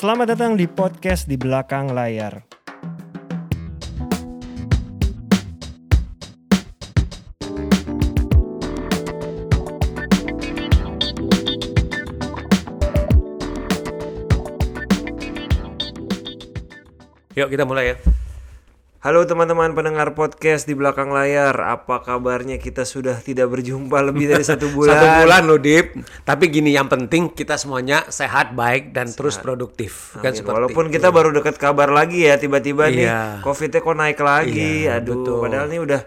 Selamat datang di podcast di belakang layar. Yuk kita mulai ya. Halo teman-teman pendengar podcast di belakang layar, apa kabarnya? Kita sudah tidak berjumpa lebih dari satu bulan. Satu bulan loh Dip. Tapi gini yang penting kita semuanya sehat, baik dan terus produktif. Kan seperti Walaupun itu. kita baru dapat kabar lagi ya, tiba-tiba nih Iya. COVID-nya kok naik lagi. Iya, Aduh, betul. padahal nih udah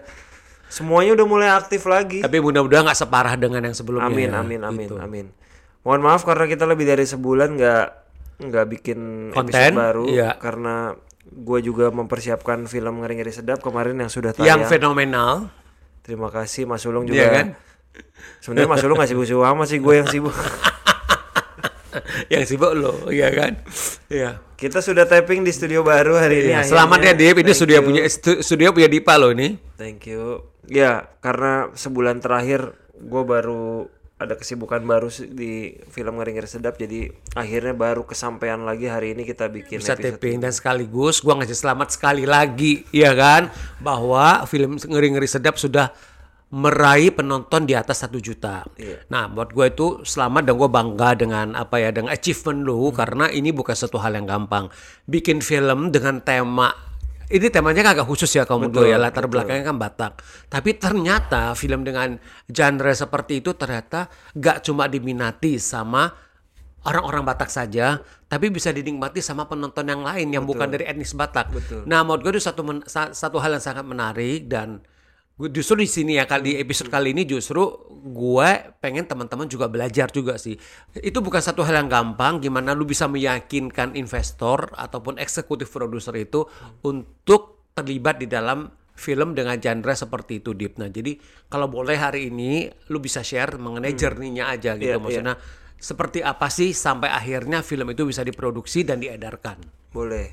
semuanya udah mulai aktif lagi. Tapi mudah-mudahan nggak separah dengan yang sebelumnya. Amin, ya. amin, amin, Gitu. amin. Mohon maaf karena kita lebih dari sebulan nggak nggak bikin Konten, episode baru iya. karena gue juga mempersiapkan film ngeri-ngeri sedap kemarin yang sudah tayang. Yang fenomenal. Terima kasih Mas Ulung juga. Iya kan? Sebenarnya Mas Ulung nggak sibuk-sibuk amat sih, gue yang sibuk. yang sibuk lo, iya kan? Iya. Kita sudah tapping di studio baru hari ini. Iya, akhirnya. Selamat ya Dip, ini Thank studio you. punya stu- studio punya Dipa lo ini. Thank you. Ya, karena sebulan terakhir gue baru ada kesibukan baru di film ngeri-ngeri sedap, jadi akhirnya baru kesampaian lagi hari ini kita bikin bisa taping dan sekaligus gua ngasih selamat sekali lagi ya kan bahwa film ngeri-ngeri sedap sudah meraih penonton di atas satu juta. Iya. Nah, buat gue itu selamat dan gue bangga dengan apa ya dengan achievement lu Hmm. karena ini bukan satu hal yang gampang. Bikin film dengan tema ini temanya kan agak khusus ya kamu tuh ya latar belakangnya kan Batak. Tapi ternyata film dengan genre seperti itu ternyata gak cuma diminati sama orang-orang Batak saja, tapi bisa dinikmati sama penonton yang lain yang bukan dari etnis Batak. Nah, menurut gue itu satu satu hal yang sangat menarik dan gue justru di sini ya kali di episode kali ini justru gue pengen teman-teman juga belajar juga sih. Itu bukan satu hal yang gampang gimana lu bisa meyakinkan investor ataupun eksekutif produser itu untuk terlibat di dalam film dengan genre seperti itu Deep. Nah, jadi kalau boleh hari ini lu bisa share mengenai journey-nya aja gitu iya. maksudnya seperti apa sih sampai akhirnya film itu bisa diproduksi dan diedarkan. Boleh.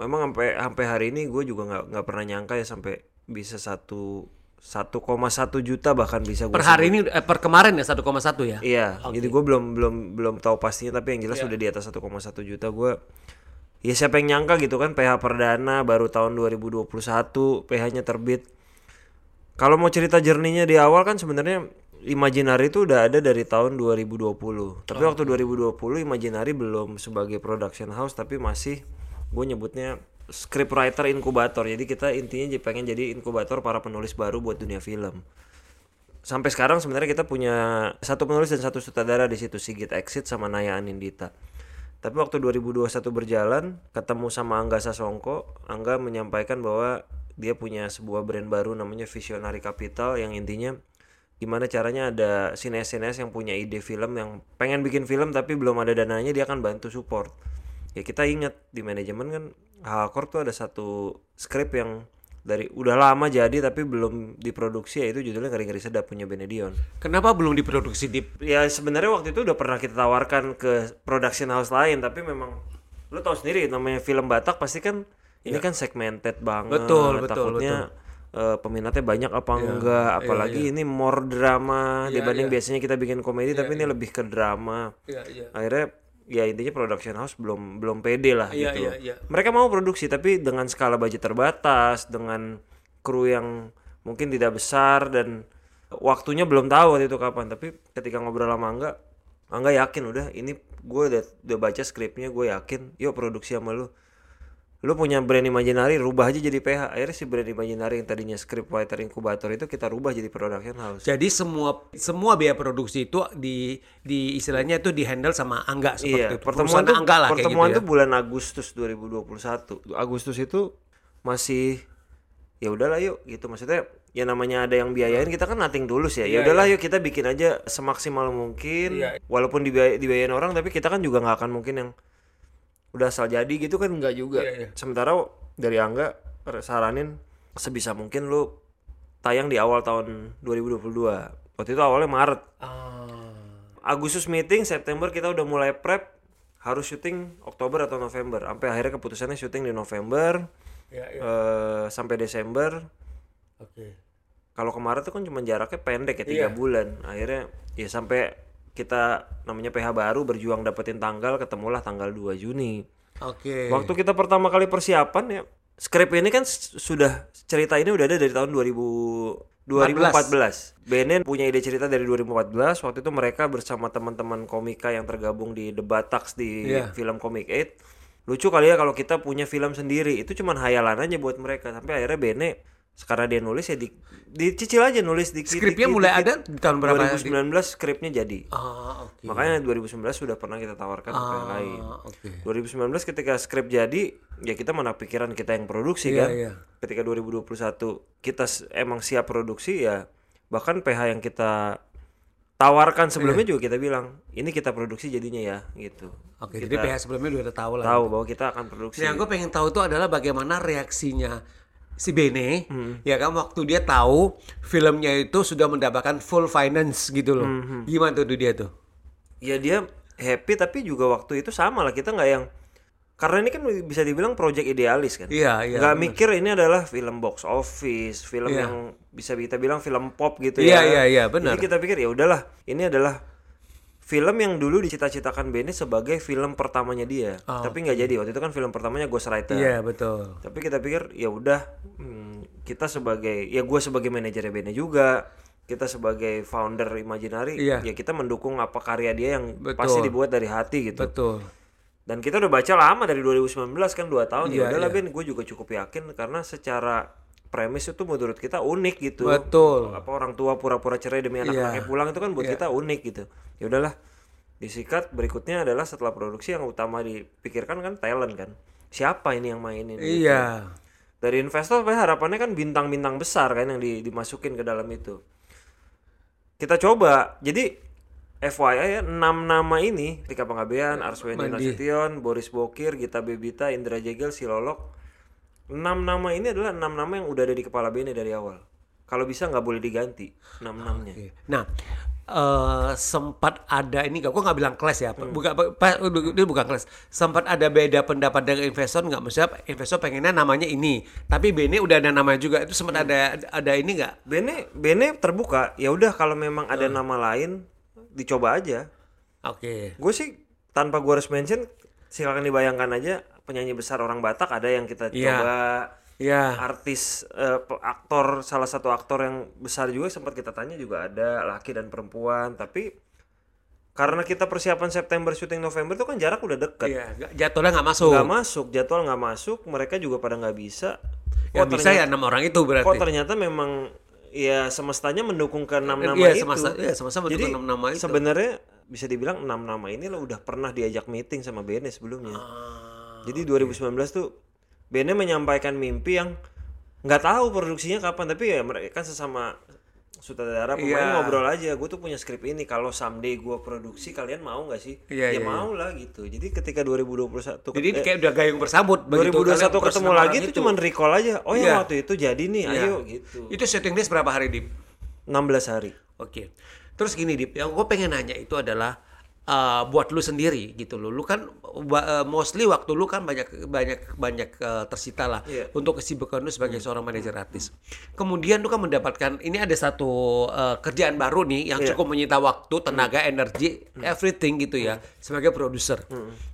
Memang sampai sampai hari ini gue juga nggak nggak pernah nyangka ya sampai bisa satu 1,1 juta bahkan bisa Per hari ini eh, per kemarin ya 1,1 ya. Iya, jadi gue belum belum belum tahu pastinya tapi yang jelas Iya. sudah di atas 1,1 juta gue. Ya siapa yang nyangka gitu kan PH perdana baru tahun 2021 PH-nya terbit. Kalau mau cerita jerninya di awal kan sebenarnya Imaginary itu udah ada dari tahun 2020. Tapi waktu 2020 Imaginary belum sebagai production house tapi masih gue nyebutnya scriptwriter inkubator. Jadi kita intinya pengen jadi inkubator para penulis baru buat dunia film sampai sekarang sebenarnya kita punya satu penulis dan satu sutradara di situ Sigit Exit sama Naya Anindita. Tapi waktu 2021 berjalan, ketemu sama Angga Sasongko, Angga menyampaikan bahwa dia punya sebuah brand baru namanya Visionary Capital yang intinya gimana caranya ada sines-sines yang punya ide film yang pengen bikin film tapi belum ada dananya dia akan bantu support. Ya kita ingat di manajemen kan Halkor tuh ada satu skrip yang dari udah lama jadi tapi belum diproduksi yaitu judulnya ngeri-ngeri sedap punya Benedion. Kenapa belum diproduksi di Ya sebenarnya waktu itu udah pernah kita tawarkan ke production house lain tapi memang lo tau sendiri namanya film Batak pasti kan ini kan segmented banget. Iya. Betul, betul, Takutnya eh, peminatnya banyak apa enggak apalagi ini more drama dibanding biasanya kita bikin komedi tapi ini lebih ke drama. Iya, iya. Akhirnya ya intinya production house belum belum pede lah Iya, gitu. iya, loh. iya. Mereka mau produksi tapi dengan skala budget terbatas, dengan kru yang mungkin tidak besar dan waktunya belum tahu waktu itu kapan. Tapi ketika ngobrol sama Angga, Angga yakin udah ini gue udah, udah baca skripnya, gue yakin, yuk produksi sama lu. Lu punya brand imaginary, rubah aja jadi PH. Akhirnya si brand imaginary yang tadinya script writer inkubator itu kita rubah jadi production house. Jadi semua semua biaya produksi itu di di istilahnya itu dihandle sama Angga seperti Iya, itu. pertemuan tuh Angga lah kayak pertemuan gitu tuh bulan Agustus 2021. Agustus itu masih ya udahlah yuk gitu maksudnya ya namanya ada yang biayain kita kan nating tulus ya. Ya udahlah yuk kita bikin aja semaksimal mungkin Iya. walaupun dibiay- dibiayain orang tapi kita kan juga nggak akan mungkin yang udah asal jadi gitu kan nggak juga. Iya, iya. Sementara dari Angga saranin sebisa mungkin lu tayang di awal tahun 2022. Waktu itu awalnya Maret. Ah. Agustus meeting, September kita udah mulai prep harus syuting Oktober atau November. Sampai akhirnya keputusannya syuting di November Ya, ya. eh, sampai Desember. Oke. Kalau kemarin tuh kan cuma jaraknya pendek ya tiga Iya. bulan. Akhirnya ya sampai kita namanya PH baru berjuang dapetin tanggal ketemulah tanggal 2 Juni. Oke. Waktu kita pertama kali persiapan ya, skrip ini kan sudah cerita ini udah ada dari tahun 2000 2014. Benen punya ide cerita dari 2014. Waktu itu mereka bersama teman-teman komika yang tergabung di The Bataks di Iya. film Comic 8. Lucu kali ya kalau kita punya film sendiri. Itu cuman hayalan aja buat mereka. Sampai akhirnya Bene sekarang dia nulis ya di, dicicil aja nulis dikit. Skripnya dikit, mulai dikit. ada di tahun berapa? 2019 skripnya jadi. Ah, oke. Makanya 2019 sudah pernah kita tawarkan ke yang lain. Ah, oke. 2019 ketika skrip jadi, ya kita mana pikiran kita yang produksi Iya, kan. iya. Ketika 2021 kita emang siap produksi ya, bahkan PH yang kita tawarkan sebelumnya Iya. juga kita bilang, ini kita produksi jadinya ya, gitu. Oke, Kita jadi PH sebelumnya udah tahu lah. tahu bahwa kita akan produksi. Yang gue pengen tahu itu adalah bagaimana reaksinya si Bene, Hmm. ya kan waktu dia tahu filmnya itu sudah mendapatkan full finance gitu loh. Hmm, Gimana tuh dia tuh? Ya dia happy tapi juga waktu itu sama lah kita nggak yang karena ini kan bisa dibilang project idealis kan. Iya, iya. nggak mikir ini adalah film box office, film Iya. yang bisa kita bilang film pop gitu Iya, ya. iya, iya, benar. Jadi kita pikir ya udahlah, ini adalah film yang dulu dicita-citakan Benny sebagai film pertamanya dia. Tapi nggak jadi. Waktu itu kan film pertamanya Ghostwriter. Oh, Iya, betul. Tapi kita pikir ya udah hmm, kita sebagai ya gue sebagai manajernya Benny juga kita sebagai founder Imaginary Iya. ya kita mendukung apa karya dia yang Betul. pasti dibuat dari hati gitu. Betul. Dan kita udah baca lama dari 2019 kan 2 tahun Iya, ya udahlah iya. Ben gue juga cukup yakin karena secara premis itu menurut kita unik gitu. Betul. Apa orang tua pura-pura cerai demi anak-anaknya pulang itu kan buat Iya. kita unik gitu. Ya udahlah. Disikat berikutnya adalah setelah produksi yang utama dipikirkan kan talent kan. Siapa ini yang mainin? gitu. Iya. Dari investor apa harapannya kan bintang-bintang besar kan yang di- dimasukin ke dalam itu. Kita coba. Jadi FYI ya, 6 nama ini, Tika Panggabean, Arswendi. Nasution, Boris Bokir, Gita Bebita, Indra Jegel, Silolok. 6 nama ini adalah 6 nama yang udah ada di kepala Bene dari awal. Kalau bisa nggak boleh diganti 6 namanya. Oke. Nah, eh sempat ada ini gak, gue nggak bilang kelas ya, Hmm. bukan pa- ini bukan kelas. Sempat ada beda pendapat dengan investor nggak? Maksudnya investor pengennya namanya ini, tapi Bene udah ada namanya juga. Itu sempat Hmm. ada ada ini nggak? Bene Bene terbuka. Ya udah kalau memang ada nama lain dicoba aja. Oke. Gue sih tanpa gue harus mention silakan dibayangkan aja penyanyi besar orang Batak ada yang kita Iya. coba Ya. artis eh, pe- aktor salah satu aktor yang besar juga sempat kita tanya juga ada laki dan perempuan tapi karena kita persiapan September syuting November itu kan jarak udah deket Iya, nggak- jadwalnya nggak masuk. nggak masuk jadwal nggak masuk mereka juga pada nggak bisa Kok bisa ya ternyata- enam orang itu berarti. kok ternyata memang ya semestanya mendukung ke enam nama Iya, itu semesta- iya, semesta mendukung jadi enam nama itu. sebenarnya bisa dibilang enam nama ini lo udah pernah diajak meeting sama Bene sebelumnya Ah, jadi 2019 tuh Bene menyampaikan mimpi yang nggak tahu produksinya kapan tapi ya mereka kan sesama sutradara pemain Iya. ngobrol aja gue tuh punya skrip ini kalau someday gue produksi kalian mau nggak sih Iya, ya iya, mau lah gitu jadi ketika 2021 Jadi eh, kayak udah gayung bersambut begitu 2021 kalian ketemu lagi itu cuman recall aja oh Iya. yang waktu itu jadi nih Iya. ayo gitu Itu setting days berapa hari, Dip? 16 hari Oke. Terus gini, Dip, yang gue pengen nanya itu adalah uh, buat lu sendiri gitu loh. Lu kan uh, mostly waktu lu kan banyak banyak banyak uh, tersita lah Iya. untuk kesibukan lu sebagai seorang manajer artis. Kemudian lu kan mendapatkan ini ada satu uh, kerjaan baru nih yang Iya. cukup menyita waktu, tenaga, energi, everything gitu ya sebagai produser.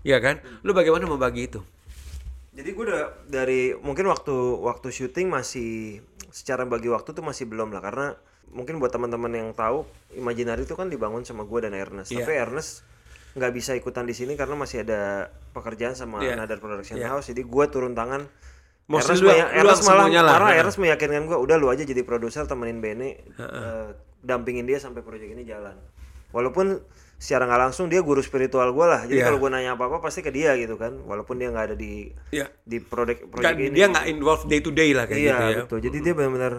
Iya kan? Lu bagaimana membagi itu? Jadi gue udah dari mungkin waktu waktu syuting masih secara bagi waktu tuh masih belum lah karena mungkin buat teman-teman yang tahu Imaginary itu kan dibangun sama gue dan Ernest. Iya. Tapi Ernest nggak bisa ikutan di sini karena masih ada pekerjaan sama Iya. Another Production Iya. House. Jadi gue turun tangan. Mostly Ernest, lu- Ernest malah lah. karena Heeh. Ernest meyakinkan gue udah lu aja jadi produser temenin Bene eh, dampingin dia sampai proyek ini jalan. Walaupun secara nggak langsung dia guru spiritual gue lah. Jadi Iya. kalau gue nanya apa-apa pasti ke dia gitu kan. Walaupun dia nggak ada di Iya. di proyek proyek ini. dia nggak involved day to day lah kayak iya gitu ya. betul. Jadi dia benar-benar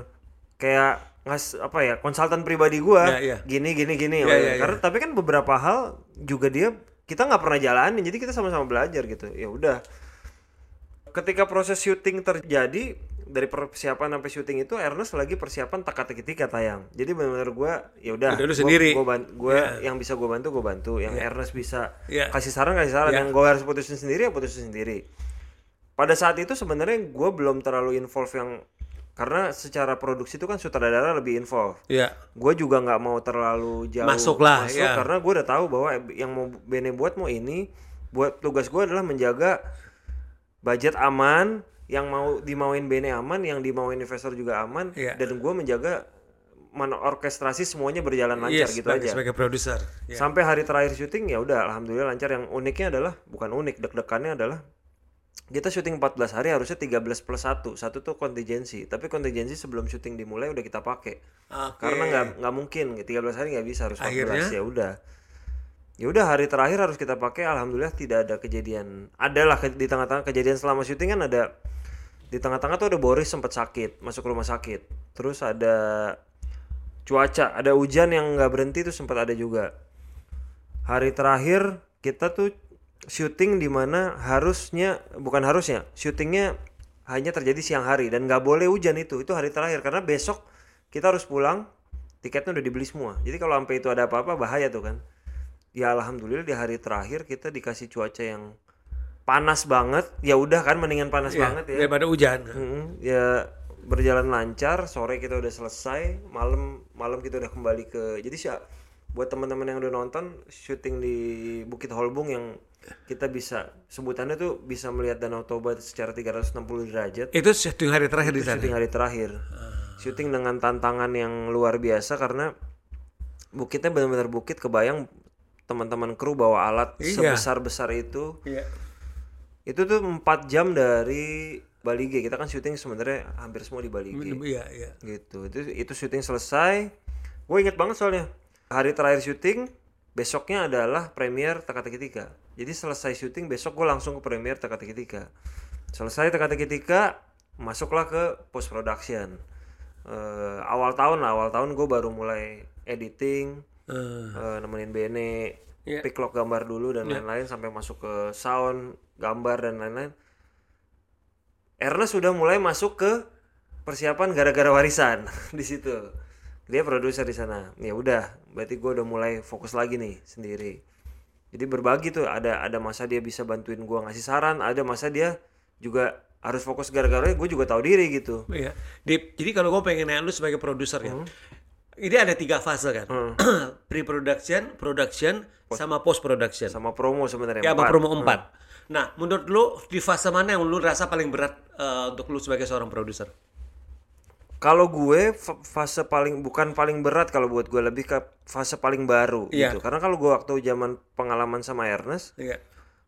kayak ngas apa ya konsultan pribadi gua Iya, iya. gini gini gini. Oh, iya, karena tapi kan beberapa hal juga dia kita nggak pernah jalanin jadi kita sama-sama belajar gitu. Ya udah. Ketika proses syuting terjadi dari persiapan sampai syuting itu Ernest lagi persiapan teka-teki tika tayang jadi benar-benar gua ya udah gua- sendiri. gua, ban- gua yang bisa gua bantu gua bantu. Yang Ernest bisa Iya. kasih saran kasih saran. Iya. yang gua harus putusin sendiri ya putusin sendiri. Pada saat itu sebenarnya gue belum terlalu involve yang karena secara produksi itu kan sutradara lebih involved Iya. gue juga nggak mau terlalu jauh Masuk lah, masuk ya. karena gue udah tahu bahwa yang mau Bene buat mau ini buat tugas gue adalah menjaga budget aman yang mau dimauin Bene aman yang dimauin investor juga aman Iya. dan gue menjaga orkestrasi semuanya berjalan lancar Yes, gitu aja sebagai produser. Iya. sampai hari terakhir syuting ya udah alhamdulillah lancar yang uniknya adalah bukan unik deg-degannya adalah kita syuting 14 hari harusnya 13 plus 1 satu tuh kontingensi tapi kontingensi sebelum syuting dimulai udah kita pakai. Oke. karena nggak nggak mungkin. 13 hari nggak bisa harus 14 Akhirnya? ya udah. Ya udah hari terakhir harus kita pakai. Alhamdulillah tidak ada kejadian. Adalah ke- di tengah-tengah kejadian selama syuting kan ada di tengah-tengah tuh ada Boris sempat sakit masuk rumah sakit. Terus ada cuaca ada hujan yang nggak berhenti tuh sempat ada juga. Hari terakhir kita tuh syuting di mana harusnya bukan harusnya syutingnya hanya terjadi siang hari dan nggak boleh hujan itu itu hari terakhir. Karena besok kita harus pulang tiketnya udah dibeli semua. Jadi kalau sampai itu ada apa-apa bahaya tuh kan. Ya alhamdulillah di hari terakhir kita dikasih cuaca yang panas banget. Ya udah kan mendingan panas Iya, banget ya. Daripada hujan. Mm, ya berjalan lancar sore kita udah selesai malam malam kita udah kembali ke jadi sih buat teman-teman yang udah nonton syuting di Bukit Holbung yang kita bisa sebutannya tuh bisa melihat Danau Toba secara 360 derajat. Itu syuting hari terakhir di sana. syuting hari terakhir. Syuting dengan tantangan yang luar biasa karena bukitnya benar-benar bukit. Kebayang teman-teman kru bawa alat Iya. sebesar besar itu. Iya. itu tuh empat jam dari Bali G kita kan syuting sebenarnya hampir semua di Bali G Iya, iya. gitu. Itu itu syuting selesai. Gue inget banget soalnya. Hari terakhir syuting besoknya adalah premier teka-teki tiga. Jadi selesai syuting besok gue langsung ke premier teka-teki tiga. Selesai teka-teki tiga masuklah ke post production. Eh, awal tahun lah awal tahun gue baru mulai editing Eh, eh, nemenin Bene Iya. pick lock gambar dulu dan lain-lain sampai masuk ke sound gambar dan lain-lain. Ernest sudah mulai masuk ke persiapan gara-gara warisan di situ. Dia produser di sana. Ya udah berarti gue udah mulai fokus lagi nih sendiri jadi berbagi tuh ada ada masa dia bisa bantuin gua ngasih saran ada masa dia juga harus fokus gara-gara gue juga tahu diri gitu Iya. Di- jadi kalau gue pengen nanya lu sebagai produser Hmm. kan, ini ada tiga fase kan, pre-production, production, sama post-production. sama promo sebenarnya Ya, sama promo empat. Nah, menurut lu di fase mana yang lu rasa paling berat eh, untuk lu sebagai seorang produser? Kalau gue fa- fase paling bukan paling berat kalau buat gue lebih ke fase paling baru Iya. gitu. Karena kalau gue waktu zaman pengalaman sama Ernest, Iya.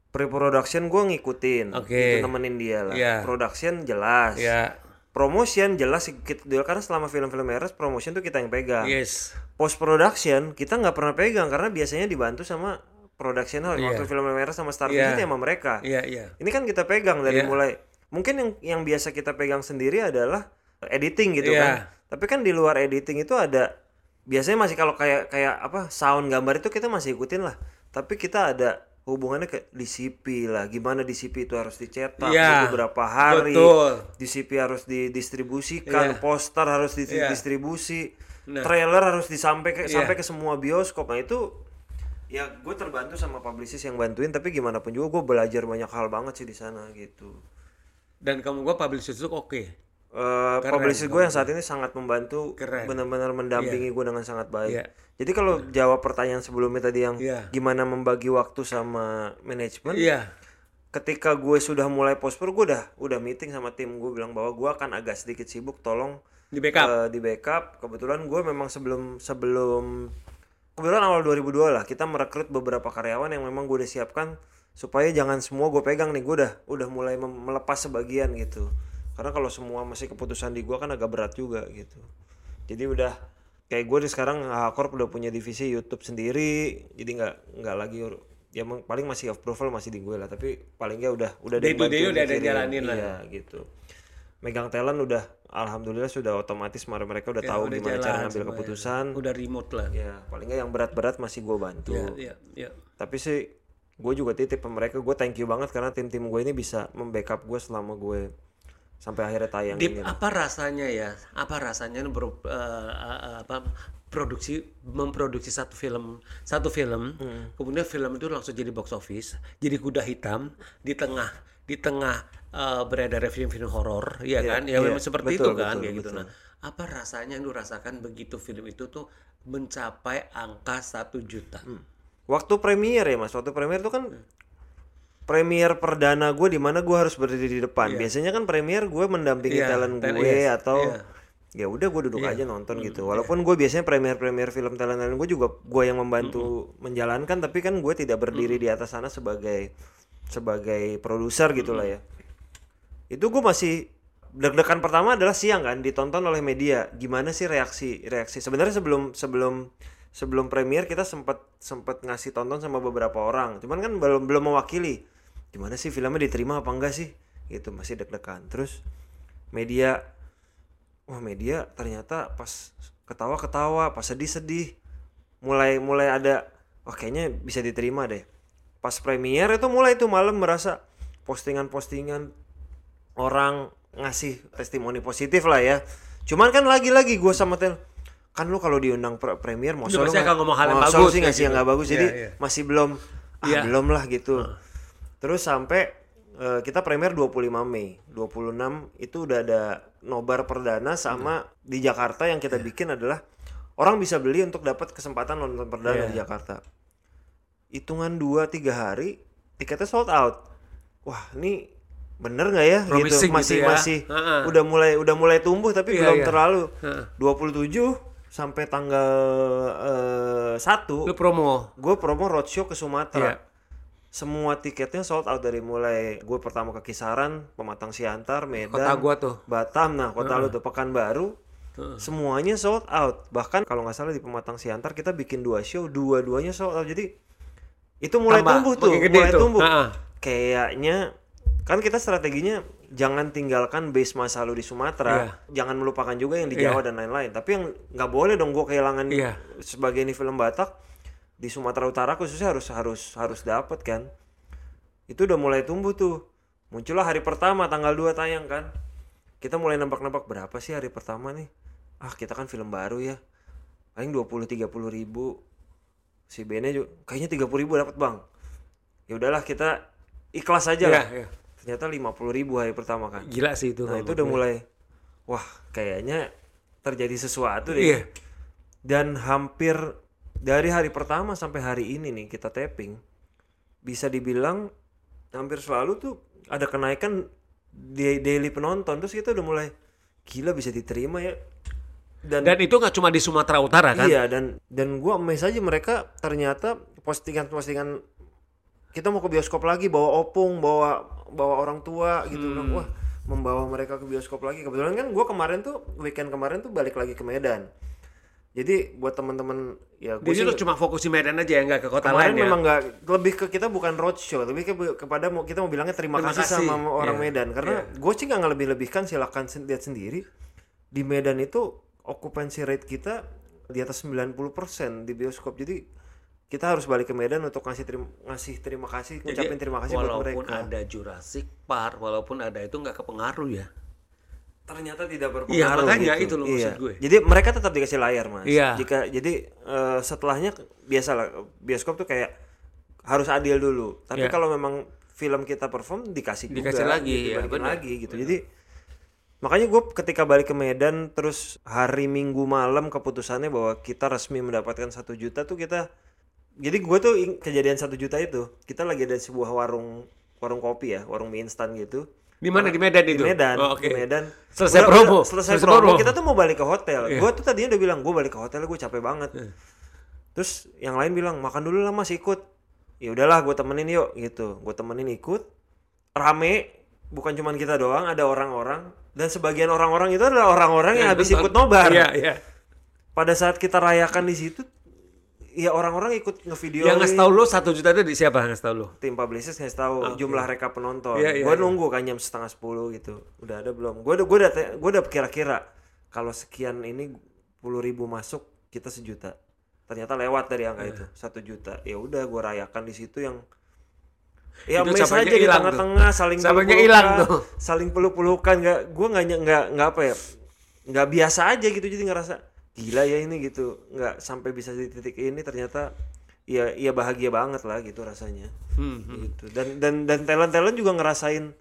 pre-production gue ngikutin, Oke. gitu, nemenin dia lah. Iya. Production jelas, Ya, promotion jelas kita dulu karena selama film-film Ernest promotion tuh kita yang pegang. yes. Post production kita nggak pernah pegang karena biasanya dibantu sama production house. Waktu film Ernest sama Star ya sama mereka. Iya, iya. Ini kan kita pegang dari Iya. mulai mungkin yang yang biasa kita pegang sendiri adalah editing gitu Iya. kan. Tapi kan di luar editing itu ada biasanya masih kalau kayak kayak apa sound gambar itu kita masih ikutin lah. Tapi kita ada hubungannya ke DCP lah. Gimana DCP itu harus dicetak Iya. butuh berapa hari. Betul. DCP harus didistribusikan, Iya. poster harus Iya. didistribusi, Nah. trailer harus disampaikan Iya. sampai ke semua bioskop. Nah itu ya gue terbantu sama publicist yang bantuin tapi gimana pun juga gue belajar banyak hal banget sih di sana gitu Dan kamu gua publisher itu oke. Eh publicist gue yang saat ini sangat membantu benar-benar mendampingi gue dengan sangat baik Iya. jadi kalau jawab pertanyaan sebelumnya tadi yang Iya. gimana membagi waktu sama manajemen Iya. ketika gue sudah mulai pospor gue udah udah meeting sama tim gue bilang bahwa gue akan agak sedikit sibuk tolong Di backup. eh, di backup kebetulan gue memang sebelum sebelum kebetulan awal 2002 lah kita merekrut beberapa karyawan yang memang gue udah siapkan supaya jangan semua gue pegang nih gue udah udah mulai melepas sebagian gitu karena kalau semua masih keputusan di gue kan agak berat juga gitu jadi udah kayak gue sekarang Hakor udah punya divisi YouTube sendiri jadi nggak nggak lagi ya paling masih approval masih di gue lah tapi paling nggak udah udah Day to day udah ada jalanin lah. iya gitu megang talent udah alhamdulillah sudah otomatis mereka mereka udah tahu Ya, Udah gimana cara ngambil semuanya. keputusan Udah remote lah. ya paling nggak yang berat-berat masih gue bantu Iya, iya, iya. tapi sih gue juga titip mereka gue thank you banget karena tim-tim gue ini bisa membackup gue selama gue sampai akhirnya tayang Dip, ini apa rasanya ya? Apa rasanya ber, eh, eh, apa produksi memproduksi satu film satu film, Hmm. kemudian film itu langsung jadi box office, jadi kuda hitam di tengah di tengah eh, beredar film-film horor, ya Iya, kan? Ya iya. memang seperti Betul, itu kan, betul, kayak gitu. betul. Nah, apa rasanya yang lu rasakan begitu film itu tuh mencapai angka satu juta? Hmm. Waktu premier ya mas, waktu premier itu kan premier perdana gue di mana gue harus berdiri di depan. Biasanya kan premier gue mendampingi Iya, talent gue yes, atau iya. ya udah gue duduk aja nonton gitu. Walaupun gue biasanya premier premier film talent talent gue juga gue yang membantu menjalankan, tapi kan gue tidak berdiri di atas sana sebagai sebagai produser gitulah ya. Itu gue masih deg-degan pertama adalah siang kan ditonton oleh media. Gimana sih reaksi reaksi? Sebenarnya sebelum sebelum sebelum premier kita sempat sempat ngasih tonton sama beberapa orang. Cuman kan belum belum mewakili. Gimana sih filmnya diterima apa enggak sih? Gitu masih deg-degan. Terus media wah media ternyata pas ketawa-ketawa, pas sedih-sedih mulai mulai ada wah kayaknya bisa diterima deh. Pas premier itu mulai tuh malam merasa postingan-postingan orang ngasih testimoni positif lah ya. Cuman kan lagi-lagi gue sama Tel kan lu kalau diundang pre- premier mau akan ngomong hal yang bagus sih ngasih yang nggak bagus jadi Iya, iya. masih belum ah Iya. belum lah gitu. Terus sampai eh, kita premier 25 Mei, 26 itu udah ada nobar perdana sama di Jakarta yang kita bikin adalah orang bisa beli untuk dapat kesempatan nonton perdana Iya. di Jakarta. Hitungan 2 3 hari tiketnya sold out. Wah, ini bener nggak ya Promising gitu masih gitu ya. masih Ha-ha. udah mulai udah mulai tumbuh tapi Iya, belum iya. terlalu Heeh. 27 sampai tanggal eh, 1 Lu promo. gue promo roadshow ke Sumatera. Iya. Semua tiketnya sold out dari mulai gue pertama ke Kisaran, Pematang Siantar, Medan, Kota gua tuh. Batam, nah kota lu tuh Pekanbaru, semuanya sold out. Bahkan kalau nggak salah di Pematang Siantar kita bikin dua show, dua-duanya sold out. Jadi itu mulai Tambah, tumbuh tuh, mulai tuh. tumbuh. Ha-ha. Kayaknya kan kita strateginya jangan tinggalkan base masa lu di Sumatera, jangan melupakan juga yang di Iya. Jawa dan lain-lain. Tapi yang nggak boleh dong gue kehilangan Iya. sebagai ini film Batak di Sumatera Utara khususnya harus harus harus dapat kan. Itu udah mulai tumbuh tuh. Muncullah hari pertama tanggal 2 tayang kan. Kita mulai nebak-nebak berapa sih hari pertama nih? Ah, kita kan film baru ya. Paling 20 30 ribu. Si Bene juga kayaknya 30 ribu dapat, Bang. Ya udahlah kita ikhlas aja Iya, lah. iya. Ternyata 50 ribu hari pertama kan. Gila sih itu. Nah, itu udah mulai wah, kayaknya terjadi sesuatu deh. Iya. Dan hampir dari hari pertama sampai hari ini nih kita tapping bisa dibilang hampir selalu tuh ada kenaikan di daily penonton. Terus kita udah mulai gila bisa diterima ya. Dan, Dan itu nggak cuma di Sumatera Utara kan? iya dan dan gua amazed aja mereka ternyata postingan-postingan kita mau ke bioskop lagi bawa opung bawa bawa orang tua gitu. Hmm. Wah membawa mereka ke bioskop lagi. Kebetulan kan gua kemarin tuh weekend kemarin tuh balik lagi ke Medan jadi buat teman-teman ya gue Jadi lu cuma fokus di Medan aja ya nggak ke kota lain ya? memang nggak lebih ke kita bukan roadshow lebih ke kepada mau kita mau bilangnya terima, Terima kasih, kasih. sama orang Iya, Medan karena gue sih nggak ngelebih-lebihkan silakan sen- lihat sendiri di Medan itu okupansi rate kita di atas 90% di bioskop jadi kita harus balik ke Medan untuk ngasih terima ngasih terima kasih ngucapin terima kasih buat walaupun mereka ada Jurassic Park, walaupun ada itu nggak kepengaruh ya. Ternyata tidak berpengaruh Iya, makanya gitu. itu loh maksud gue. Jadi mereka tetap dikasih layar mas. Iya. Jika jadi eh, setelahnya biasa lah bioskop tuh kayak harus adil dulu. Tapi Iya. kalau memang film kita perform dikasih, Dikasih juga, lagi, ya, benar. lagi gitu. Jadi makanya gue ketika balik ke Medan terus hari Minggu malam keputusannya bahwa kita resmi mendapatkan satu juta tuh kita. Jadi gue tuh kejadian satu juta itu kita lagi ada sebuah warung warung kopi ya, warung mie instan gitu. Di mana di Medan Di itu? Medan, Oh, oke. di Medan. Selesai Udah- promo. udah selesai, Selesai promo. promo. Kita tuh mau balik ke hotel. Iya. Gue tuh tadinya udah bilang gue balik ke hotel, gue capek banget. Terus yang lain bilang makan dulu lah mas ikut. Ya udahlah, gue temenin yuk gitu. Gue temenin ikut. Rame, bukan cuman kita doang, ada orang-orang. Dan sebagian orang-orang itu adalah orang-orang yang habis ikut nobar. Iya, iya. Pada saat kita rayakan di situ, ya orang-orang ikut ngevideo. Yang ngasih tahu lu satu juta itu di siapa ngasih tahu lu? tim publicist ngasih tahu jumlah reka penonton. Iya, iya, gue iya. nunggu kan jam setengah sepuluh gitu. Udah ada belum? Gue udah gue udah gue udah kira-kira kalau sekian ini puluh ribu masuk kita sejuta. Ternyata lewat dari angka Iya. itu satu juta. Ya udah gue rayakan di situ yang Ya Itu mes aja di tengah-tengah saling peluk-pelukan, hilang tuh. saling peluk-pelukan nggak gue nggak nggak nggak apa ya nggak biasa aja gitu jadi ngerasa gila ya ini gitu. Nggak sampai bisa di titik ini ternyata ya ya bahagia banget lah gitu rasanya. Hmm, gitu. Dan dan dan talent talent juga ngerasain.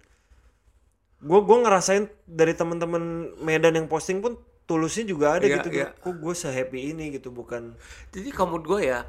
Gue gue ngerasain dari teman-teman Medan yang posting pun tulusnya juga ada Iya, gitu. Iya. kok gue sehappy ini gitu bukan. Jadi menurut gue ya,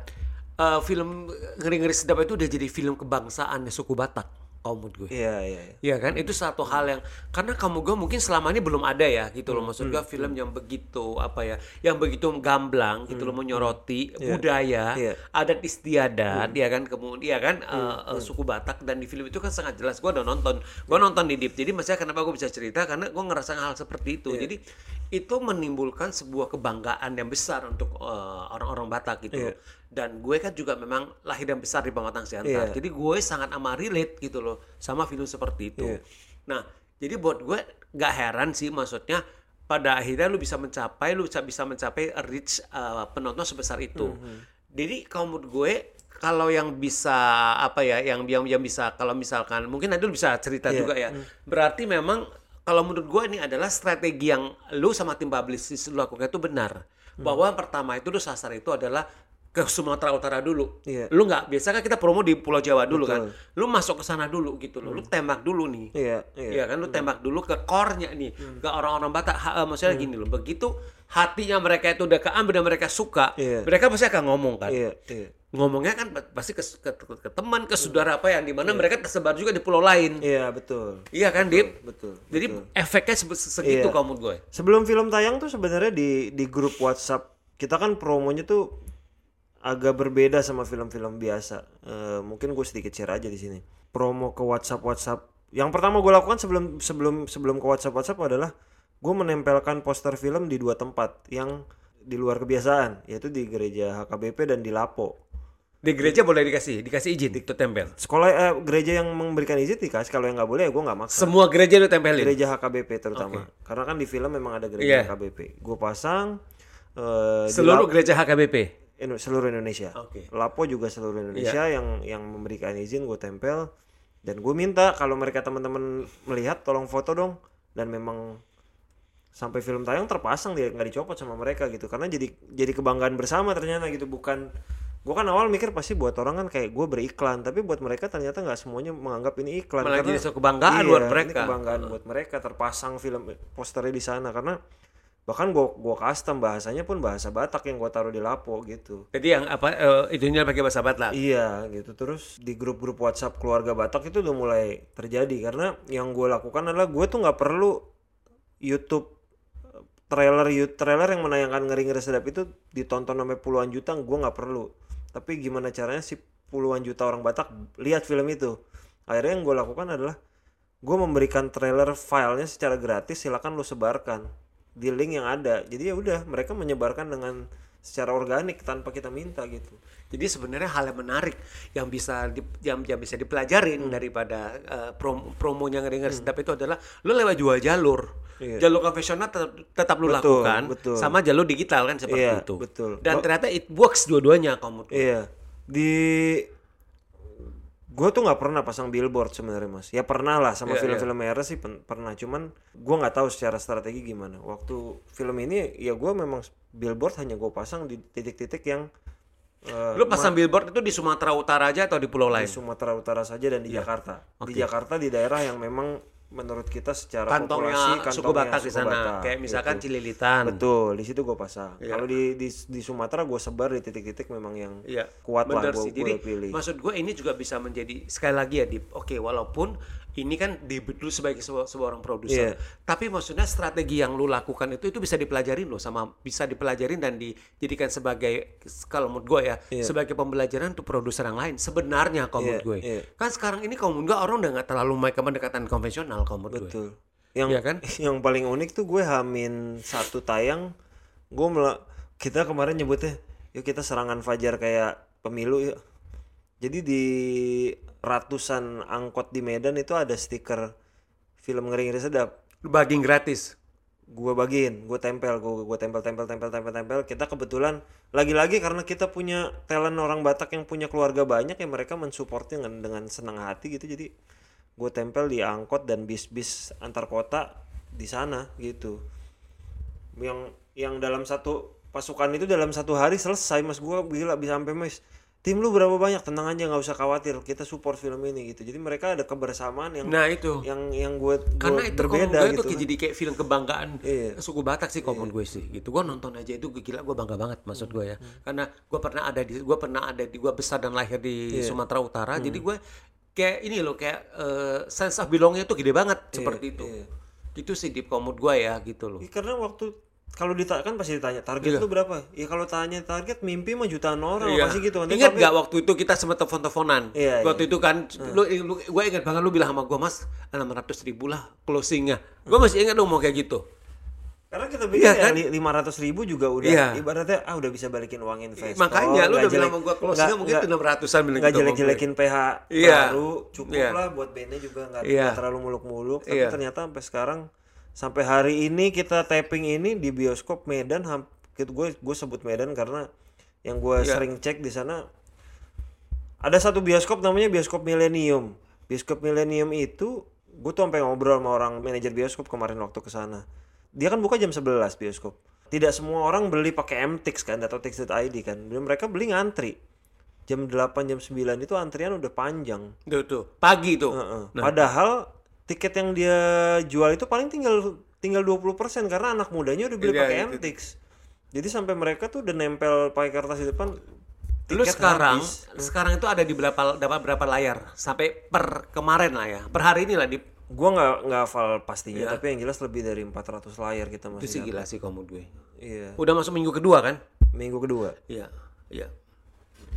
eh, film ngeri-ngeri sedap itu udah jadi film kebangsaan suku Batak. Kalau menurut gue. iya iya iya. Iya kan, itu satu hal yang karena kamu gue mungkin selama ini belum ada ya gitu Hmm, loh. Maksud gue film yang begitu apa ya, yang begitu gamblang gitu loh menyoroti budaya, Hmm, Iya. adat istiadat, ya kan, kemudian ya kan eh, eh, suku Batak dan di film itu kan sangat jelas. Gue udah nonton, gue nonton di Deep. Jadi maksudnya kenapa gue bisa cerita karena gue ngerasa hal seperti itu. Jadi itu menimbulkan sebuah kebanggaan yang besar untuk eh, orang-orang Batak gitu loh. Dan gue kan juga memang lahir dan besar di Pematang Siantar. Iya. Jadi gue sangat amat relate gitu loh sama film seperti itu. Iya. Nah, jadi buat gue gak heran sih maksudnya pada akhirnya lu bisa mencapai, lu bisa bisa mencapai reach uh, penonton sebesar itu. Mhm. Jadi kalau menurut gue kalau yang bisa apa ya, yang yang yang bisa kalau misalkan mungkin nanti lu bisa cerita Iya. juga ya. Berarti memang kalau menurut gue ini adalah strategi yang lu sama tim publicist lu lakukan itu benar. Hmm. Bahwa yang pertama itu lu sasar itu adalah ke Sumatera Utara dulu. Iya. Lu nggak biasa kan kita promo di Pulau Jawa dulu kan. Betul. Hmm. Lu masuk ke sana dulu gitu loh. Lu tembak dulu nih. iya iya Iya kan lu tembak dulu ke core-nya nih. Ke orang-orang Batak. Ha, eh, maksudnya gini loh. Begitu hatinya mereka itu udah keambil dan mereka suka, Iya. mereka pasti akan ngomong kan. iya iya Ngomongnya kan pasti ke, ke, ke teman, ke saudara apa yang di mana mereka tersebar juga di pulau lain. iya betul Iya kan, Dip? betul Jadi efeknya se- segitu Iya. kalau menurut gue. Sebelum film tayang tuh sebenarnya di di grup WhatsApp kita kan promonya tuh agak berbeda sama film-film biasa. Eh, mungkin gue sedikit share aja di sini. Promo ke WhatsApp WhatsApp. Yang pertama gue lakukan sebelum sebelum sebelum ke WhatsApp WhatsApp adalah gue menempelkan poster film di dua tempat yang di luar kebiasaan, yaitu di gereja HKBP dan di Lapo. Di gereja boleh dikasih, dikasih izin untuk tempel. Sekolah eh, gereja yang memberikan izin dikasih, kalau yang nggak boleh ya gue nggak maksa. Semua gereja lu tempelin. Gereja HKBP terutama, karena kan di film memang ada gereja Iya. HKBP. Gue pasang di Seluruh gereja HKBP. Seluruh Indonesia. Oke. Lapo juga seluruh Indonesia yang yang memberikan izin gue tempel. Dan gue minta kalau mereka teman-teman melihat tolong foto dong. Dan memang sampai film tayang terpasang dia nggak dicopot sama mereka gitu. Karena jadi jadi kebanggaan bersama ternyata gitu. Bukan gue kan awal mikir pasti buat orang kan kayak gue beriklan. Tapi buat mereka ternyata nggak semuanya menganggap ini iklan. Malah karena jadi kebanggaan Iya, buat ini mereka. kebanggaan buat mereka terpasang film posternya di sana. Karena bahkan gue gua custom bahasanya pun bahasa Batak yang gue taruh di lapo gitu. Jadi yang apa eh, itunya pakai bahasa Batak. Iya gitu. Terus di grup-grup WhatsApp keluarga Batak itu udah mulai terjadi. Karena yang gue lakukan adalah gue tuh nggak perlu YouTube eh, trailer YouTube trailer yang menayangkan ngeri ngeri sedap itu ditonton sampai puluhan juta gue nggak perlu. Tapi gimana caranya si puluhan juta orang Batak lihat film itu? Akhirnya yang gue lakukan adalah gue memberikan trailer filenya secara gratis silakan lu sebarkan di link yang ada jadi ya udah mereka menyebarkan dengan secara organik tanpa kita minta gitu Jadi sebenarnya hal yang menarik yang bisa di, yang, yang bisa dipelajarin daripada eh, prom, promonya ngeri ngeri sedap itu adalah lu lewat dua jalur. Iya. Jalur konvensional tetap, tetap lu Betul, lakukan betul. sama jalur digital kan seperti Iya, itu. betul. Dan ternyata it works dua-duanya kamu. Iya. Di gue tuh nggak pernah pasang billboard sebenarnya mas. Ya pernah lah sama Iya, film-film merah sih pen- pernah. Cuman gue nggak tahu secara strategi gimana. Waktu film ini ya gue memang billboard hanya gue pasang di titik-titik yang eh, Lu pasang billboard itu di Sumatera Utara aja atau di pulau di lain? Sumatera Utara saja dan di Iya. Jakarta. Di Jakarta di daerah yang memang menurut kita secara Kantongnya populasi suku kantongnya Batak di suku sana. Batak, Kayak misalkan gitu. Cililitan. Betul, di situ gue pasang. Iya. Kalau di, di di Sumatera gue sebar di titik-titik memang yang Iya. kuat lah Bener gue sih. Jadi pilih. maksud gue ini juga bisa menjadi sekali lagi ya di oke walaupun ini kan debut lu sebagai sebuah, sebuah orang produser. Iya. Tapi maksudnya strategi yang lu lakukan itu itu bisa dipelajarin loh sama bisa dipelajarin dan dijadikan sebagai kalau menurut gue ya sebagai pembelajaran untuk produser yang lain. Sebenarnya kalau menurut gue. iya. Kan sekarang ini kalau menurut gue orang udah nggak terlalu main ke pendekatan konvensional kalau menurut gue. Betul. Yang Iya kan? yang paling unik tuh gue hamin satu tayang, gue kita kemarin nyebutnya, yuk kita serangan fajar kayak pemilu yuk. Jadi di ratusan angkot di Medan itu ada stiker film ngeri ngeri sedap. Lu bagiin gratis. Gue bagiin, gue tempel, gue gue tempel tempel tempel tempel tempel. Kita kebetulan lagi-lagi karena kita punya talent orang Batak yang punya keluarga banyak ya mereka mensupportnya dengan dengan senang hati gitu. Jadi gue tempel di angkot dan bis-bis antar kota di sana gitu. Yang yang dalam satu pasukan itu dalam satu hari selesai mas gue gila bisa sampai mas tim lu berapa banyak tenang aja nggak usah khawatir kita support film ini gitu jadi mereka ada kebersamaan yang Nah itu. yang yang gue Karena itu berbeda gue gitu itu kayak jadi kayak film kebanggaan Iya. suku Batak sih kalau menurut gue sih gitu. Gue nonton aja itu gila gue bangga banget maksud gue ya. Karena gue pernah ada di gue pernah ada di gue besar dan lahir di Iya. Sumatera Utara. Jadi gue kayak ini loh kayak eh, sense of belongnya tuh gede banget seperti itu. iya. Itu sih di komod gue ya gitu loh. Iya, karena waktu kalau ditanya kan pasti ditanya target lu berapa ya kalau tanya target mimpi mah jutaan orang Iya. pasti gitu kan Ingat Tapi- gak waktu itu kita sempat telepon-teleponan? Iya, waktu itu kan, lu, lu, gue ingat banget lu bilang sama gue mas, 600 ribu lah closingnya. Gue masih ingat lu mau kayak gitu. karena kita pikir Iya, ya kan? lima ratus ribu juga udah Iya. ibaratnya ah udah bisa balikin uang investor Makanya lu nggak udah bilang jelek- sama gue closingnya nggak- mungkin nggak- 600an bilang nggak gitu. jelek-jelekin PH Iya. baru cukup Iya. lah buat bandnya juga nggak Iya. nggak terlalu muluk-muluk tapi Iya. ternyata sampai sekarang sampai hari ini kita tapping ini di bioskop Medan gitu gue gue sebut Medan karena yang gue Iya. sering cek di sana ada satu bioskop namanya bioskop Millennium bioskop Millennium itu gue tuh sampai ngobrol sama orang manajer bioskop kemarin waktu ke sana dia kan buka jam 11 bioskop tidak semua orang beli pakai MTix kan atau Tix.id kan mereka beli ngantri jam 8 jam 9 itu antrian udah panjang. Tuh, tuh. Pagi tuh. Heeh. padahal tiket yang dia jual itu paling tinggal tinggal 20% karena anak mudanya udah beli Iya, pakai itu. MTix jadi sampai mereka tuh udah nempel pakai kertas di depan Lu sekarang, habis. sekarang itu ada di berapa dapat berapa layar? Sampai per kemarin lah ya. Per hari ini lah di gua nggak nggak hafal pastinya tapi yang jelas lebih dari 400 layar kita itu masih sih dapat. gila sih kamu gue. iya Udah masuk minggu kedua kan? minggu kedua Iya, iya.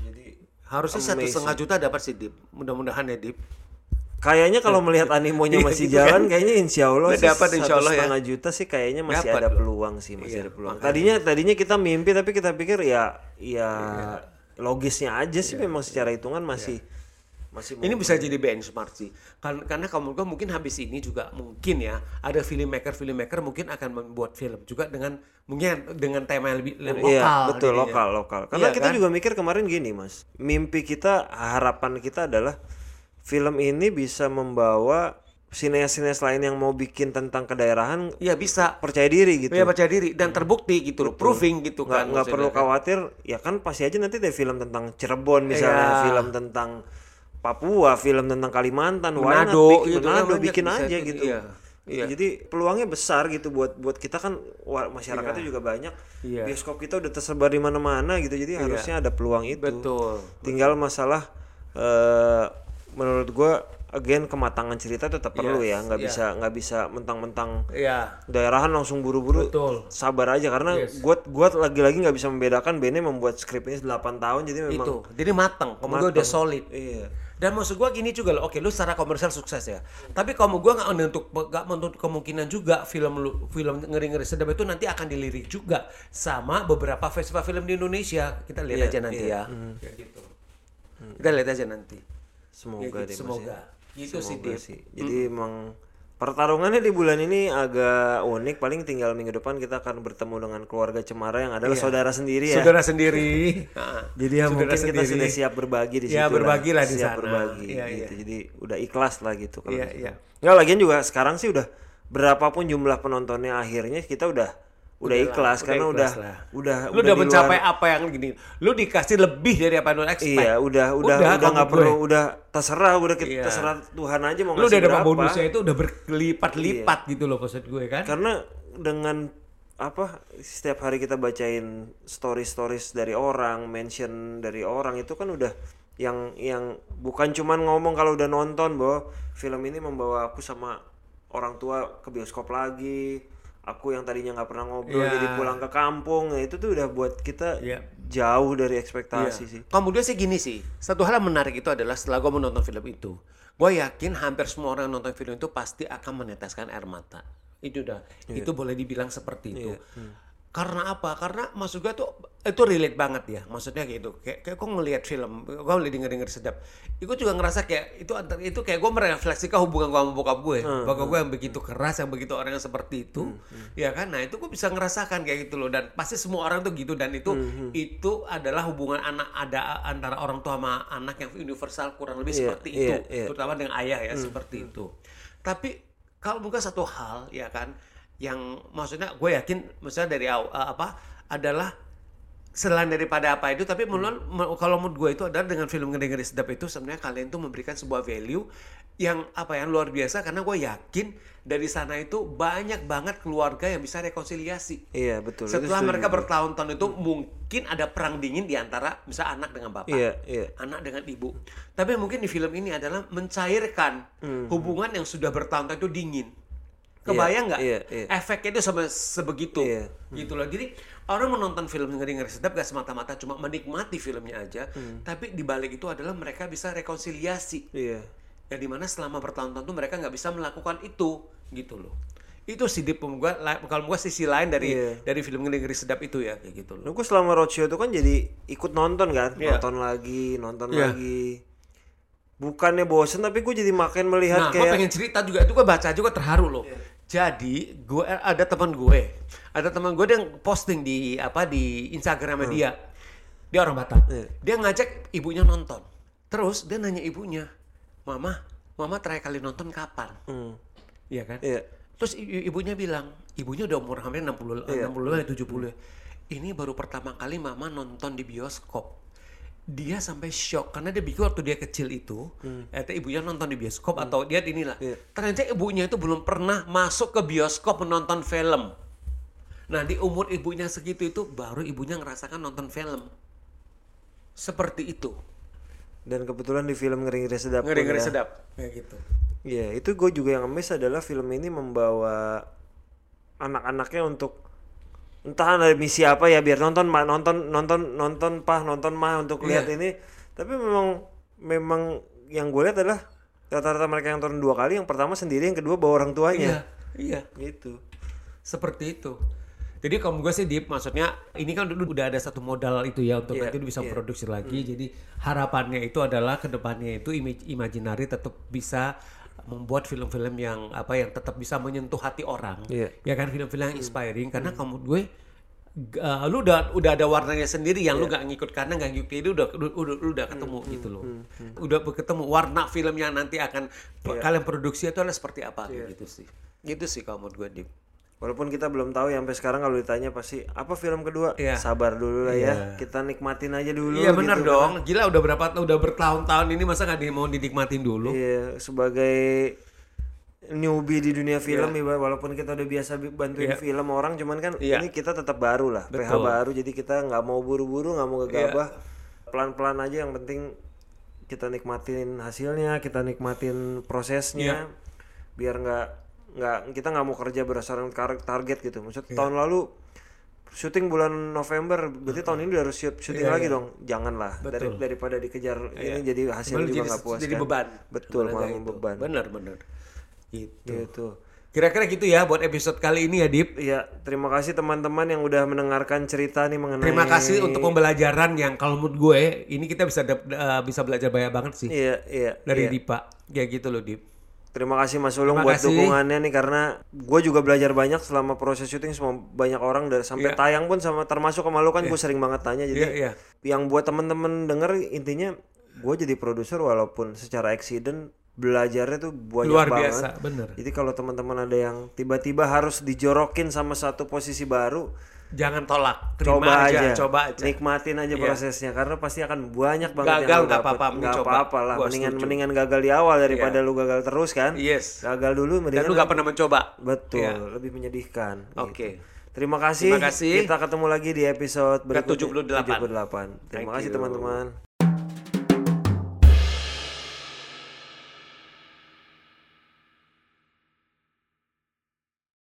jadi Harusnya satu setengah juta dapat sih Dip. Mudah-mudahan ya Dip. Kayaknya kalau melihat animonya Iya, masih gitu jalan, kayaknya insya Allah sih dapat insya Allah ya. setengah juta sih kayaknya masih Dapat ada loh. peluang sih, masih Iya, ada peluang. makanya. Tadinya tadinya kita mimpi tapi kita pikir ya ya logisnya aja sih memang secara hitungan masih masih Ini bisa jadi benchmark sih. Kan- Karena kamu gue mungkin habis ini juga mungkin ya ada filmmaker filmmaker mungkin akan membuat film juga dengan mungkin dengan tema yang lebih, lebih Iya, lokal. betul jadinya. lokal lokal. Karena Iya kita kan? juga mikir kemarin gini, Mas. Mimpi kita, harapan kita adalah film ini bisa membawa sineas-sineas lain yang mau bikin tentang kedaerahan Iya bisa. percaya diri gitu. Iya percaya diri dan terbukti gitu loh, proving gitu nggak kan. nggak perlu khawatir ya kan pasti aja nanti ada film tentang Cirebon misalnya Iya. film tentang Papua film tentang Kalimantan Manado, bikin, gitu kan, Manado, bikin aja gitu, gitu iya. Iya. jadi peluangnya besar gitu buat buat kita kan masyarakatnya juga banyak Iya. bioskop kita udah tersebar di mana-mana gitu jadi harusnya ada peluang itu Betul. tinggal masalah eh menurut gua again kematangan cerita tetap perlu Yes, ya nggak iya. bisa nggak bisa mentang-mentang Iya. daerahan langsung buru-buru sabar aja karena Yes. gua gua lagi-lagi nggak bisa membedakan Bene membuat skrip ini 8 tahun jadi memang Itu. Jadi matang. Kamu gue udah solid. iya Dan maksud gua gini juga loh, oke lu secara komersial sukses ya. Tapi kamu gua nggak menutup nggak menutup kemungkinan juga film lu film ngeri ngeri sedap itu nanti akan dilirik juga sama beberapa festival film di Indonesia. Kita lihat Iya, aja nanti iya. ya. Kayak gitu. Kita lihat aja nanti. Semoga Ya gitu, deh Mas, semoga. ya. Gitu sih, Semoga Dip. sih. jadi emang pertarungannya di bulan ini agak unik paling tinggal minggu depan kita akan bertemu dengan keluarga Cemara yang adalah saudara sendiri ya Iya. Saudara sendiri. Ah, jadi ya saudara mungkin kita sendiri. sudah siap berbagi di situ Ya, berbagi lah di siap sana. berbagi Iya, gitu iya. jadi udah ikhlas lah gitu kalau Iya, di situ. iya. nggak lagian juga sekarang sih udah berapapun jumlah penontonnya akhirnya kita udah udah, ikhlas Udah karena ikhlas udah lah. udah Lu udah mencapai luar- apa yang gini. Lu dikasih lebih dari apa yang lu expect. Iya, udah udah udah nggak perlu udah terserah udah kita Iya. terserah Tuhan aja mau Lu udah dapat bonusnya itu udah berlipat-lipat gitu loh maksud gue kan. Karena dengan apa setiap hari kita bacain story stories dari orang, mention dari orang itu kan udah yang yang bukan cuman ngomong kalau udah nonton bahwa film ini membawa aku sama orang tua ke bioskop lagi. Aku yang tadinya nggak pernah ngobrol Iya. jadi pulang ke kampung. Nah, itu tuh udah buat kita Iya. jauh dari ekspektasi Iya. sih. Kemudian sih gini sih, satu hal yang menarik itu adalah setelah gue menonton film itu, gue yakin hampir semua orang yang nonton film itu pasti akan meneteskan air mata. Itu udah, Iya. itu boleh dibilang seperti itu. Hmm. Karena apa? Karena maksud gue tuh itu relate banget ya. Maksudnya gitu. Kayak kayak gue ngelihat film, gue ngeliat denger denger sedap. Itu juga ngerasa kayak itu antar itu kayak gue merefleksikan hubungan gue sama bokap gue. Hmm, Bokap gue yang begitu keras, yang begitu orang yang seperti itu, ya kan? Nah itu gue bisa ngerasakan kayak gitu loh. Dan pasti semua orang tuh gitu. Dan itu Hmm, itu adalah hubungan anak ada antara orang tua sama anak yang universal kurang lebih Iya, seperti iya, itu, iya. terutama dengan ayah ya seperti itu. Tapi kalau bukan satu hal ya kan, yang maksudnya gue yakin, misalnya dari eh, apa adalah selain daripada apa itu tapi menurut me- kalau menurut gue itu adalah dengan film ngeri ngeri sedap itu sebenarnya kalian tuh memberikan sebuah value yang apa yang luar biasa karena gue yakin dari sana itu banyak banget keluarga yang bisa rekonsiliasi Iya betul. itu setelah setuju mereka bertahun-tahun itu mungkin ada perang dingin di antara bisa anak dengan bapak Iya iya. anak dengan ibu. Tapi mungkin di film ini adalah mencairkan hubungan yang sudah bertahun-tahun itu dingin. Kebayang nggak? iya, iya. Efeknya itu sebegitu. Iya. Gitu loh. Jadi orang menonton film ngeri-ngeri sedap gak semata-mata cuma menikmati filmnya aja, Hmm. tapi di balik itu adalah mereka bisa rekonsiliasi. Iya. Ya di mana selama bertahun-tahun tuh mereka nggak bisa melakukan itu, gitu loh. Itu sih di gua, kalau gua sisi lain dari Iya. dari film ngeri-ngeri sedap itu ya kayak gitu loh. Nah, gue selama roadshow itu kan jadi ikut nonton kan, Iya. nonton lagi, nonton Iya. lagi. Bukannya bosen tapi gue jadi makin melihat Nah, gue kayak pengen cerita juga itu gue baca juga terharu loh. Jadi gue ada teman gue, ada teman gue yang posting di apa di Instagram dia, dia orang Batam. Iya. Dia ngajak ibunya nonton. Terus dia nanya ibunya, mama, mama terakhir kali nonton kapan? Hmm. Iya kan? Iya. Terus ibunya bilang, ibunya udah umur hampir 60 Iya. 60 70 ya. Ini baru pertama kali mama nonton di bioskop. Dia sampai shock karena dia pikir waktu dia kecil itu, ternyata ibunya nonton di bioskop atau dia inilah. Hmm. Iya. Ternyata ibunya itu belum pernah masuk ke bioskop menonton film. Nah, di umur ibunya segitu itu baru ibunya ngerasakan nonton film. Seperti itu. dan kebetulan di film ngeri-ngeri sedap pun Ngeri-ngeri ya. sedap. Kayak gitu. Iya, itu gue juga yang miss adalah film ini membawa anak-anaknya untuk entah ada misi apa ya biar nonton Ma, nonton nonton nonton pah nonton mah untuk Iya. lihat ini. Tapi memang memang yang gue lihat adalah rata-rata mereka yang nonton dua kali, yang pertama sendiri, yang kedua bawa orang Iya, tuanya. iya. Gitu. seperti itu. Jadi kalau gue sih Deep, maksudnya ini kan dulu udah ada satu modal itu ya untuk Iya, nanti bisa iya. produksi lagi. Jadi harapannya itu adalah ke depannya itu image imaginary tetap bisa membuat film-film yang apa yang tetap bisa menyentuh hati orang. Iya. Ya kan film-film yang inspiring karena kamu gue uh, lu udah udah ada warnanya sendiri yang lu gak ngikut karena gak ngikut itu udah lu, udah, lu udah ketemu gitu loh. Udah ketemu warna film yang nanti akan kalian produksi itu adalah seperti apa kayak gitu sih. Gitu sih kalau menurut gue Deep. Walaupun kita belum tahu ya sampai sekarang kalau ditanya pasti apa film kedua? Iya. Sabar dulu lah Iya. ya. Kita nikmatin aja dulu Iya benar gitu kan. dong. Gila udah berapa udah bertahun-tahun ini masa nggak mau dinikmatin dulu? Iya, sebagai newbie di dunia film ibarat walaupun kita udah biasa bi- bantuin Iya. film orang cuman kan Iya. ini kita tetap baru lah PH Betul. baru jadi kita nggak mau buru-buru nggak mau gegabah Iya. pelan-pelan aja yang penting kita nikmatin hasilnya kita nikmatin Iya. prosesnya biar nggak nggak kita nggak mau kerja berdasarkan tar- target gitu maksud Iya. tahun lalu syuting bulan November berarti tahun ini udah harus shoot- syuting Iya, lagi iya. dong janganlah dari daripada dikejar ini jadi hasil juga nggak puas jadi kan. beban. betul Malah beban Benar benar. Gitu. gitu Kira-kira gitu ya buat episode kali ini ya Dip. Iya, terima kasih teman-teman yang udah mendengarkan cerita nih mengenai Terima kasih untuk pembelajaran yang kalau menurut gue ini kita bisa eh, bisa belajar banyak banget sih Iya, iya. dari iya. Dipa. Kayak gitu loh Dip. Terima kasih Mas Ulung Terima buat kasih. dukungannya nih karena gue juga belajar banyak selama proses syuting semua banyak orang dari sampai Iya. tayang pun sama termasuk sama lu kan gue sering banget tanya jadi Iya, iya. yang buat temen-temen denger intinya gue jadi produser walaupun secara accident belajarnya tuh banyak Luar banget. biasa, bener. Jadi kalau teman-teman ada yang tiba-tiba harus dijorokin sama satu posisi baru, Jangan tolak, terima coba aja, aja, coba aja. nikmatin aja Iya. prosesnya karena pasti akan banyak banget Gagal nggak apa-apa, nggak apa-apa lah Gua mendingan setuju. mendingan gagal di awal daripada Iya. lu gagal terus kan Yes. gagal dulu Dan mendingan lu gak pernah mencoba. betul Iya. lebih menyedihkan Oke. gitu. terima kasih Terima kasih. kita ketemu lagi di episode berikutnya 78. 78. terima Thank kasih teman-teman